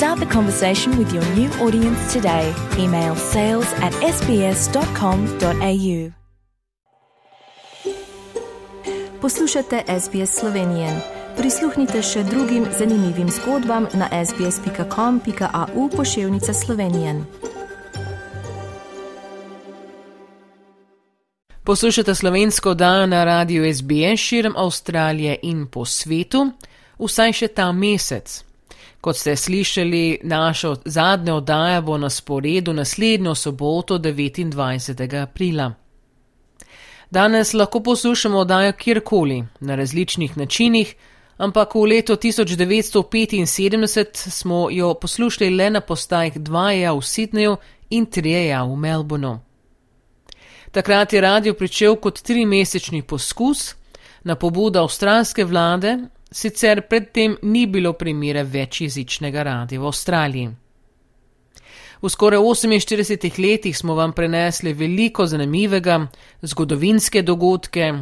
Start the conversation with your new audience today. Email sales at sbs.com.au. Poslušate SBS Slovenije. Prisluhnite še drugim zanimivim zgodbam na sbs.com.au pošiljka Slovenije. Poslušate slovensko oddajo na radiju SBS širom Avstralije in po svetu, vsaj še ta mesec. Kot ste slišali, naša zadnja oddaja bo na sporedu naslednjo soboto 29. aprila. Danes lahko poslušamo oddajo kjerkoli, na različnih načinih, ampak v letu 1975 smo jo poslušali le na postajah 2 v Sydneyju in 3 v Melbourneu. Takrat je radio pričel kot trimesečni poskus na pobudo avstralske vlade, sicer predtem ni bilo primere večjezičnega radia v Avstraliji. V skoraj 48 letih smo vam prenesli veliko zanimivega, zgodovinske dogodke,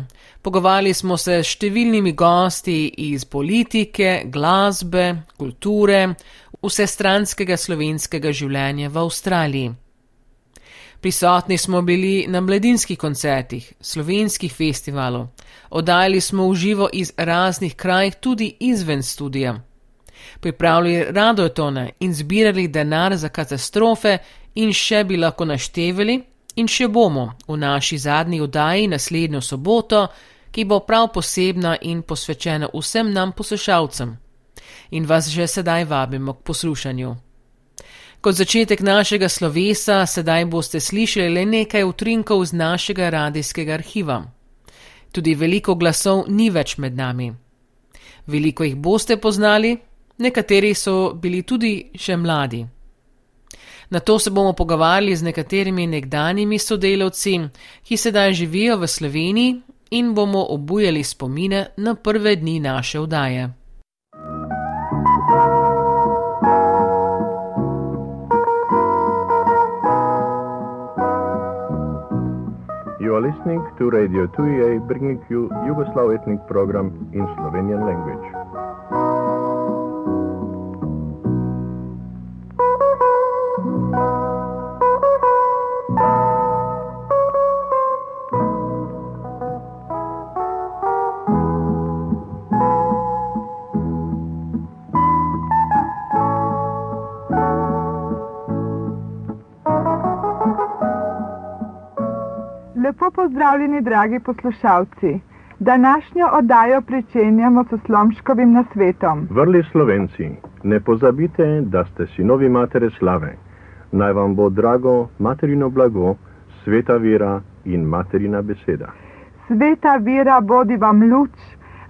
pogovarjali smo se s številnimi gosti iz politike, glasbe, kulture, vsestranskega slovenskega življenja v Avstraliji. Prisotni smo bili na mladinskih koncertih, slovenskih festivalov, oddajali smo v živo iz raznih krajih, tudi izven studija. Pripravljali radiotone in zbirali denar za katastrofe, in še bi lahko naštevali, in še bomo v naši zadnji oddaji naslednjo soboto, ki bo prav posebna in posvečena vsem nam poslušalcem. In vas že sedaj vabimo k poslušanju. Kot začetek našega slovesa, sedaj boste slišali le nekaj utrinkov z našega radijskega arhiva. Tudi veliko glasov ni več med nami. Veliko jih boste poznali, nekateri so bili tudi še mladi. Na to se bomo pogovarjali z nekaterimi nekdanjimi sodelavci, ki sedaj živijo v Sloveniji in bomo obujali spomine na prve dni naše vdaje. Are listening to Radio 2EA bringing you Yugoslav ethnic program in Slovenian language. Lepo pozdravljeni, dragi poslušalci. Današnjo oddajo pričenjamo s Slomškovim nasvetom. Vrli Slovenci, ne pozabite, da ste sinovi matere slave. Naj vam bo drago materino blago, sveta vera in materina beseda. Sveta vera bodi vam luč,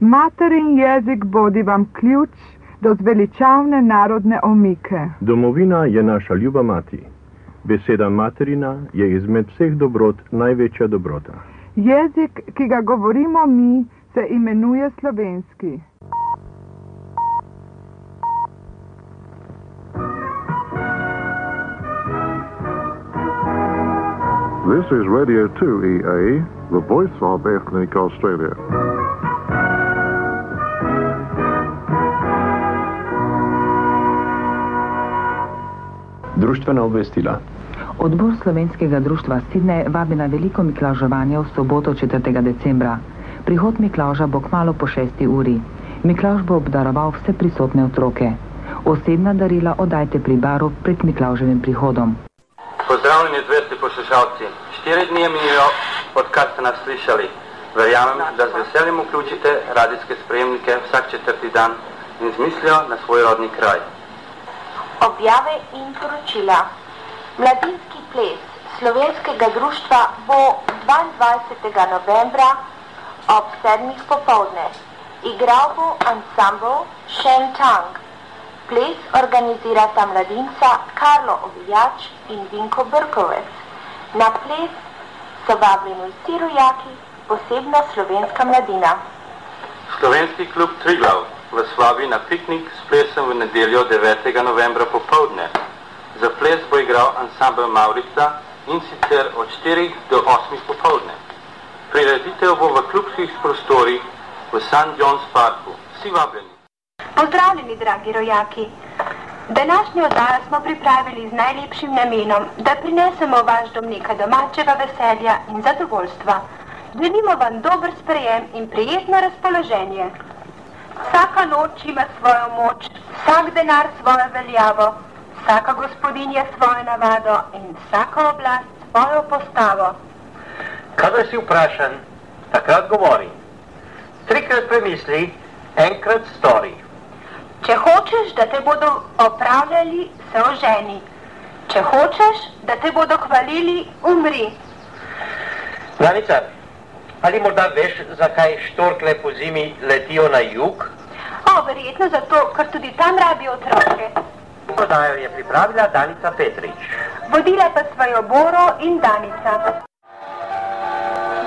materin jezik bodi vam ključ do zveličavne narodne omike. Domovina je naša ljuba mati. Beseda materina je izmed vseh dobrot največja dobrota. Jezik, ki ga govorimo mi, se imenuje slovenski. This is Radio 2EA, the voice of Ethnic Australia. Društvena obvestila. Odbor slovenskega društva Sidne vabi na veliko miklaževanje v soboto 4. decembra. Prihod miklaža bo kmalo po 6. uri. Miklaž bo obdaroval vse prisotne otroke. Osebna darila oddajte pri baru pred miklaževim prihodom. Pozdravljeni, zvesti poslušalci. Štiri dni je minilo, odkar ste nas slišali. Verjamem, da z veseljem vključite radijske sprejemnike vsak četrti dan in z mislijo na svoj rodni kraj. Objave in poročila. Mladinski ples slovenskega društva bo 22. novembra ob 7. popovdne. Igral bo ansambl Shen Tang. Ples organizirata mladinca Karlo Ovijač in Vinko Brkovec. Na ples so vabljeni vsi rojaki, posebno slovenska mladina. Slovenski klub Triglav vas vabi na piknik s plesom v nedeljo 9. novembra popovdne. Za ples bo igral ansambl Maurica in sicer od 4 do 8 popovdne. Prireditev bo v klubskih prostorih v St. John's Parku. Vsi vabljeni. Pozdravljeni, dragi rojaki. Današnjo oddajo smo pripravili z najlepšim namenom, da prinesemo v vaš dom nekaj domačega veselja in zadovoljstva. Želimo vam dober sprejem in prijetno razpoloženje. Vsaka noč ima svojo moč, vsak denar svojo veljavo, vsaka gospodinja svojo navado in vsaka oblast svojo postavo. Kadar si vprašan, takrat govori. Trikrat premisli, enkrat stori. Če hočeš, da te bodo opravljali, se oženi. Če hočeš, da te bodo hvalili, umri. Danica, ali morda veš, zakaj štorkle po zimi letijo na jug? O, verjetno zato, ker tudi tam rabijo otroke. Podajo je pripravila Danica Petrič. Vodila pa svojo Boro in Danica.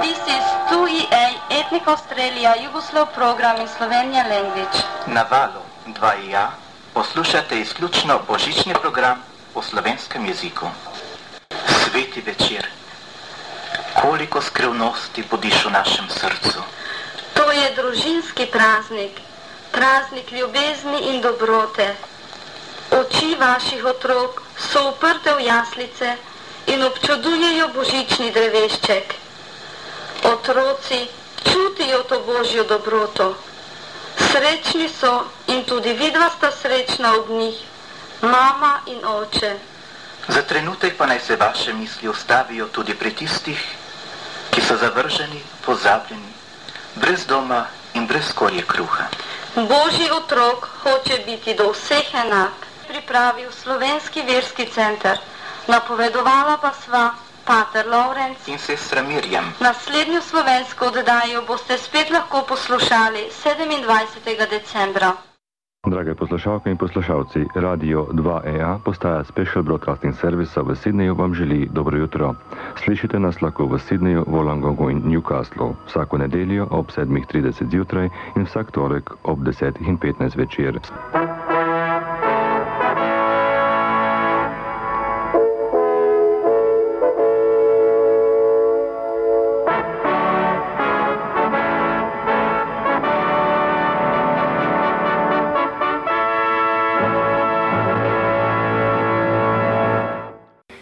This is 2EA Ethnic Australia Yugoslav program in Slovenia language. Na valu 2IA poslušate izključno božični program v slovenskem jeziku. Sveti večer, koliko skrivnosti bodiš v našem srcu. To je družinski praznik, praznik ljubezni in dobrote. Oči vaših otrok so uprte v jaslice in občudujejo božični drevešček. Otroci čutijo to božjo dobroto. Srečni so in tudi vidva sta srečna ob njih, mama in oče. Za trenutek pa naj se vaše misli ustavijo tudi pri tistih, ki so zavrženi, pozabljeni, brez doma in brez skorje kruha. Božji otrok hoče biti do vseh enak. Pripravil slovenski verski center. Napovedovala pa sva Pater Lorenz in sestra Mirjam. Naslednjo slovensko oddajo boste spet lahko poslušali 27. decembra. Drage poslušalke in poslušalci, Radio 2EA postaja Special Broadcasting Service v Sydneyju vam želi dobro jutro. Slišite nas lahko v Sydneyju, Wollongongu in Newcastlu vsako nedeljo ob 7.30 zjutraj in vsak torek ob 10.15 večer.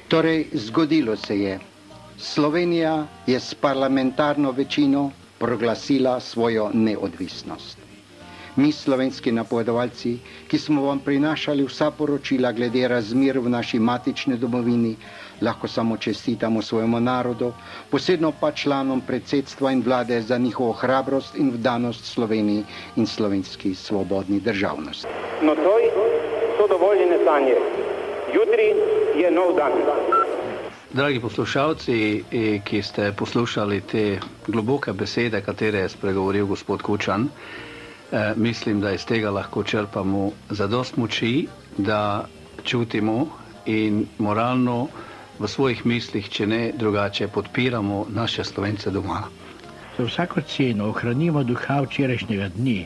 Torej, zgodilo se je. Slovenija je s parlamentarno večino proglasila svojo neodvisnost. Mi, slovenski napovedovalci, ki smo vam prinašali vsa poročila glede razmer v naši matični domovini, lahko samo čestitamo svojemu narodu, posebno pa članom predsedstva in vlade za njihovo hrabrost in vdanost Sloveniji in slovenski svobodni državnosti. No, to so dovoljene sanje. Jutri je nov dan. Dragi poslušalci, ki ste poslušali te globoke besede, katere je spregovoril gospod Kučan, eh, mislim, da iz tega lahko črpamo zadost moči, da čutimo in moralno v svojih mislih, če ne drugače, podpiramo naše slovence doma. Za vsako ceno ohranimo duha včerajšnjega dne,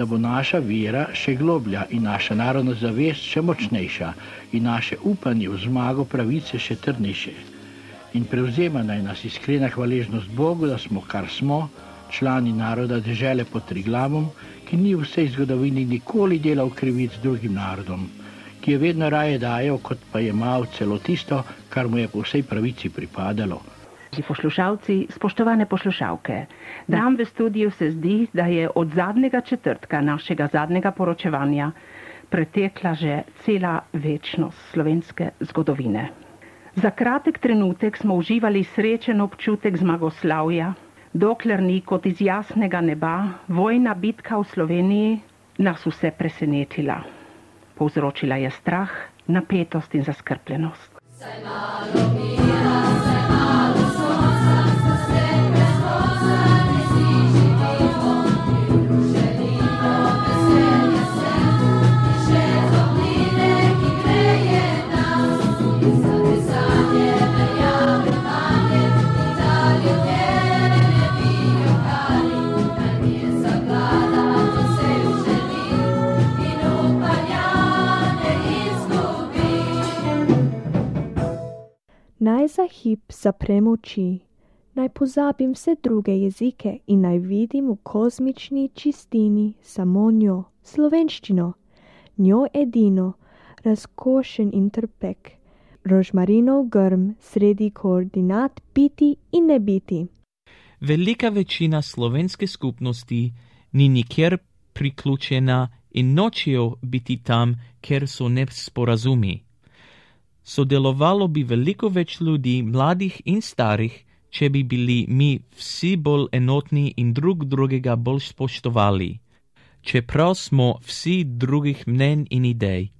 da bo naša vera še globlja in naša narodna zavest še močnejša in naše upanje v zmago pravice še trdnejše. In prevzema naj nas iskrena hvaležnost Bogu, da smo, kar smo, člani naroda dežele pod Triglavom, ki ni v vsej zgodovini nikoli delal krivic drugim narodom, ki je vedno raje dajal, kot pa je mal celo tisto, kar mu je po vsej pravici pripadalo. Poslušalci, spoštovane poslušalke, nam v studiu se zdi, da je od zadnjega četrtka našega zadnjega poročevanja pretekla že cela večnost slovenske zgodovine. Za kratek trenutek smo uživali srečen občutek zmagoslavja, dokler ni kot iz jasnega neba vojna bitka v Sloveniji nas vse presenetila. Povzročila je strah, napetost in zaskrbljenost. Naj zaprem oči, naj pozabim vse druge jezike in naj vidim v kozmični čistini samo njo, slovenščino, njo edino, razkošen in trpek, rožmarinov grm sredi koordinat biti in ne biti. Velika večina slovenske skupnosti ni nikjer priključena in nočejo biti tam, ker so nesporazumi. Sodelovalo bi veliko več ljudi, mladih in starih, če bi bili mi vsi bolj enotni in drug drugega bolj spoštovali, čeprav smo vsi drugih mnen in idej.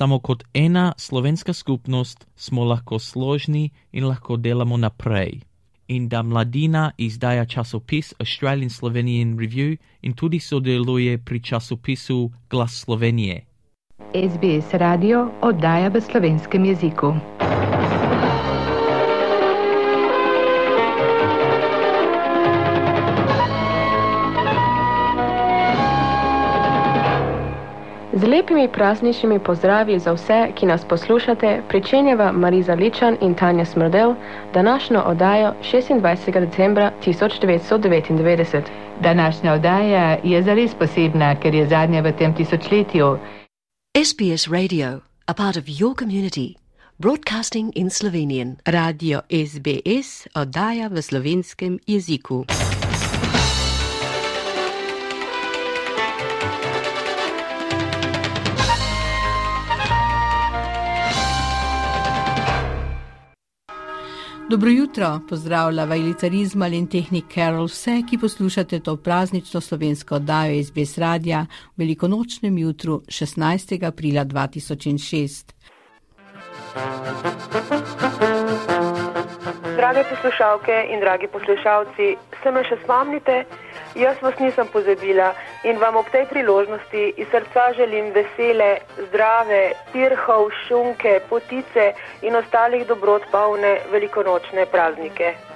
Samo kot ena slovenska skupnost smo lahko složni in lahko delamo naprej. In da mladina izdaja časopis Australian Slovenian Review in tudi sodeluje pri časopisu Glas Slovenije. SBS radio oddaja v slovenskem jeziku. Z lepimi prazničnimi pozdravi za vse, ki nas poslušate, pričenjava Mariza Ličan in Tanja Smrdel današnjo oddajo 26. decembra 1999. Današnja oddaja je zares posebna, ker je zadnja v tem tisočletju. SBS Radio, a part of your community, broadcasting in Slovenian. Radio SBS oddaja v slovenskem jeziku. Dobro jutro, pozdravlja Vajlitarizma in tehnik Carol vse, ki poslušate to praznično slovensko oddajo iz Bes Radija v velikonočnem jutru 16. aprila 2006. Drage poslušalke in dragi poslušalci, se me še spomnite? Jaz vas nisem pozabila in vam ob tej priložnosti iz srca želim vesele, zdrave, pirhov, šunke, potice in ostalih dobrot polne velikonočne praznike.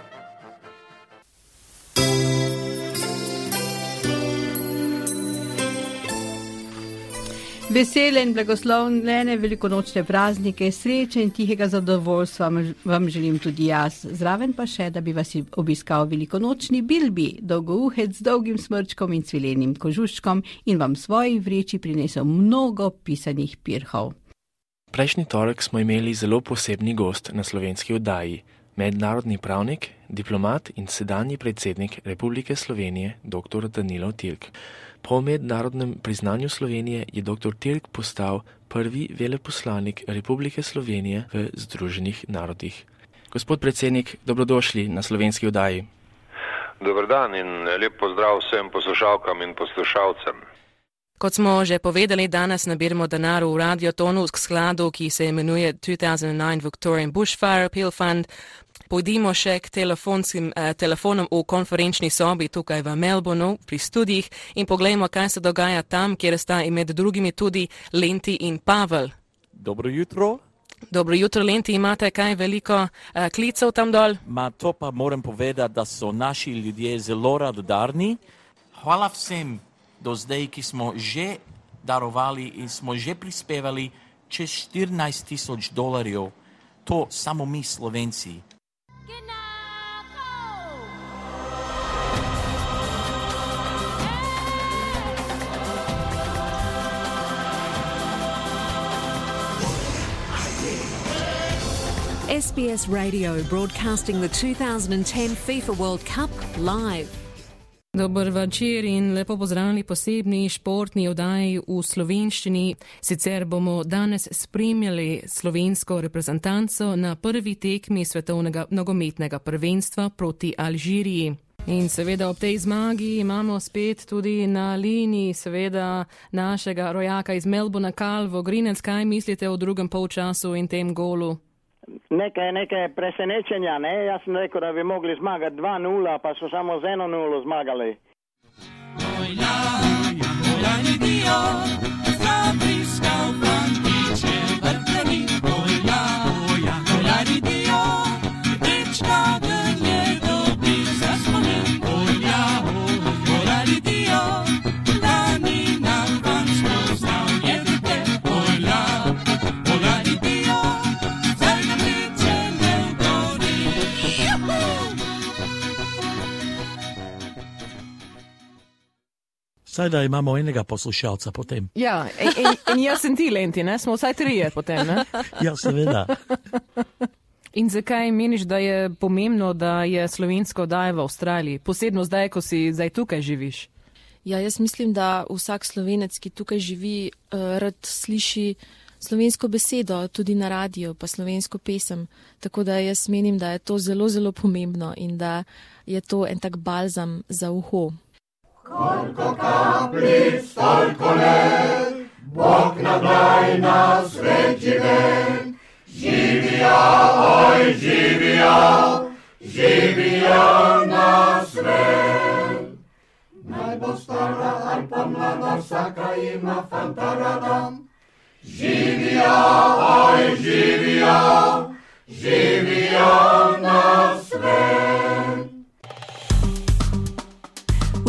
Vesele in blagoslovljene velikonočne praznike, sreče in tihega zadovoljstva vam želim tudi jaz. Zraven pa še, da bi vas obiskal velikonočni bilbi, dolgouhec z dolgim smrčkom in cvilenim kožuščkom in vam svoji vreči prinesel mnogo pisanih pirhov. Prejšnji torek smo imeli zelo posebni gost na slovenski oddaji, mednarodni pravnik, diplomat in sedanji predsednik Republike Slovenije, dr. Danilo Tilk. Po mednarodnem priznanju Slovenije je dr. Tirk postal prvi veleposlanik Republike Slovenije v Združenih narodih. Gospod predsednik, dobrodošli na slovenski oddaji. Dobar dan in lep pozdrav vsem poslušalkam in poslušalcem. Kot smo že povedali, danes nabiramo denar v radiotonu skladu, ki se imenuje 2009 Victorian Bushfire Appeal Fund. Pojdimo še k telefonskim eh, telefonom v konferenčni sobi tukaj v Melbourneu pri študijih in poglejmo, kaj se dogaja tam, kjer sta med drugimi tudi Lenti in Pavel. Dobro jutro. Dobro jutro, Lenti, imate kaj veliko eh, klicev tam dol? Ma to pa moram povedati, da so naši ljudje zelo radodarni. Hvala vsem do zdaj, ki smo že darovali in smo že prispevali čez 14 tisoč dolarjev. To samo mi, Slovenci. SBS Radio broadcasting the 2010 FIFA World Cup live. Dober večer in lepo pozdravljeni posebni športni oddaji v slovenščini. Sicer bomo danes spremljali slovensko reprezentanco na prvi tekmi svetovnega nogometnega prvenstva proti Alžiriji. In seveda ob tej zmagi imamo spet tudi na liniji seveda našega rojaka iz Melbourna Kalvo. Grinec, kaj mislite o drugem polčasu in tem golu? neke, neke presenečenja, ne? Ja sam rekao da bi mogli zmagati 2-0, pa su samo za 1-0 zmagali. Moj ja, moj ja ni dio, Saj da imamo enega poslušalca potem. Ja, in, in, jaz sem ti, Lenti, ne? smo vsaj trije potem. Ne? Ja, seveda. In zakaj meniš, da je pomembno, da je slovensko oddaja v Avstraliji, posebno zdaj, ko si zdaj tukaj živiš? Ja, jaz mislim, da vsak slovenec, ki tukaj živi, uh, rad sliši slovensko besedo, tudi na radio, pa slovensko pesem. Tako da jaz menim, da je to zelo, zelo pomembno in da je to en tak balzam za uho. Koliko kapljic, toliko let, Bog nam daj na svet živet. Živijo, oj, živijo, živijo na svet. Naj bo stara ali pa mlada, vsaka ima fanta rada. Živijo, oj, živijo, živijo na svet.